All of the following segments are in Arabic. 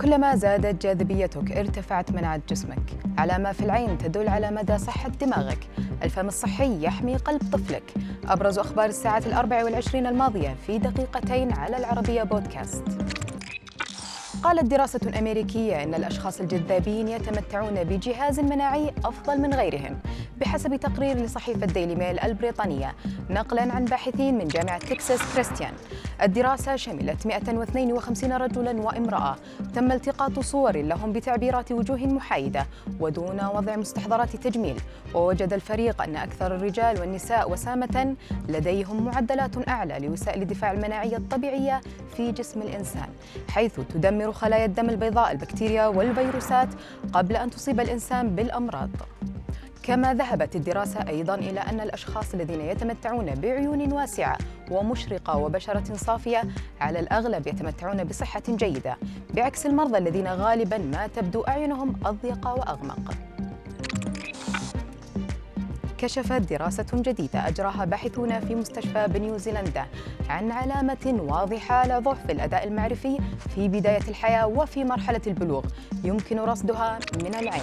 كلما زادت جاذبيتك ارتفعت مناعة جسمك. علامة في العين تدل على مدى صحة دماغك. الفم الصحي يحمي قلب طفلك. أبرز أخبار الساعة الأربع والعشرين الماضية في دقيقتين على العربية بودكاست. قالت دراسة أمريكية أن الأشخاص الجذابين يتمتعون بجهاز مناعي أفضل من غيرهم. بحسب تقرير لصحيفة ديلي ميل البريطانية نقلا عن باحثين من جامعة تكساس كريستيان. الدراسة شملت 152 رجلا وامرأة. تم التقاط صور لهم بتعبيرات وجوه محايدة ودون وضع مستحضرات تجميل. ووجد الفريق أن أكثر الرجال والنساء وسامة لديهم معدلات أعلى لوسائل الدفاع المناعية الطبيعية في جسم الإنسان حيث تدمر خلايا الدم البيضاء البكتيريا والفيروسات قبل أن تصيب الإنسان بالأمراض. كما ذهبت الدراسة أيضا إلى أن الأشخاص الذين يتمتعون بعيون واسعة ومشرقة وبشرة صافية على الأغلب يتمتعون بصحة جيدة بعكس المرضى الذين غالبا ما تبدو أعينهم أضيق وأغمق. كشفت دراسة جديدة أجراها باحثون في مستشفى بنيوزيلندا عن علامة واضحة على ضعف الأداء المعرفي في بداية الحياة وفي مرحلة البلوغ. يمكن رصدها من العين.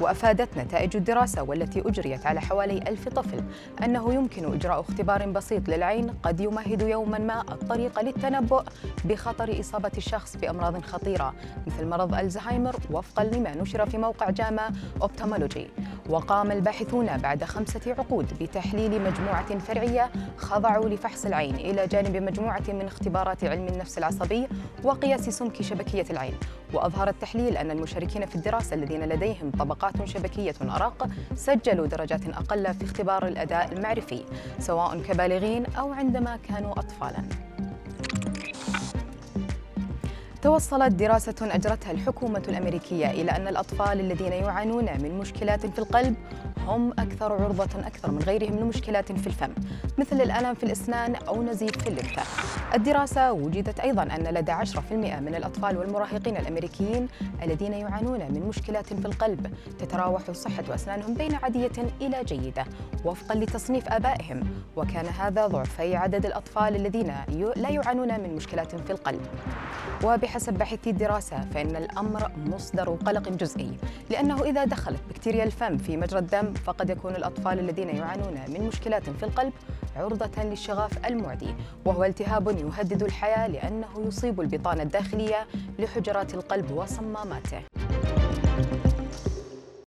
وأفادت نتائج الدراسة والتي أجريت على حوالي ألف طفل أنه يمكن إجراء اختبار بسيط للعين قد يمهد يوما ما الطريق للتنبؤ بخطر إصابة الشخص بأمراض خطيرة مثل مرض الزهايمر وفقا لما نشر في موقع جاما أوبتومولوجي وقام الباحثون بعد خمسة عقود بتحليل مجموعة فرعية خضعوا لفحص العين إلى جانب مجموعة من اختبارات علم النفس العصبي وقياس سمك شبكية العين. وأظهر التحليل أن المشاركين في الدراسة الذين لديهم طبقات شبكية أرق سجلوا درجات أقل في اختبار الأداء المعرفي سواء كبالغين أو عندما كانوا أطفالاً. توصلت دراسة أجرتها الحكومة الأمريكية إلى أن الأطفال الذين يعانون من مشكلات في القلب هم أكثر عرضة أكثر من غيرهم لمشكلات في الفم مثل الألم في الأسنان أو نزيف في اللثة. الدراسة وجدت أيضا أن لدى 10% من الأطفال والمراهقين الأمريكيين الذين يعانون من مشكلات في القلب تتراوح صحة أسنانهم بين عادية إلى جيدة وفقا لتصنيف آبائهم وكان هذا ضعفي عدد الأطفال الذين لا يعانون من مشكلات في القلب. وبحسب باحثي الدراسة فإن الأمر مصدر قلق جزئي. لأنه إذا دخلت بكتيريا الفم في مجرى الدم فقد يكون الأطفال الذين يعانون من مشكلات في القلب عرضة للشغاف المعدي. وهو التهاب يهدد الحياة لأنه يصيب البطانة الداخلية لحجرات القلب وصماماته.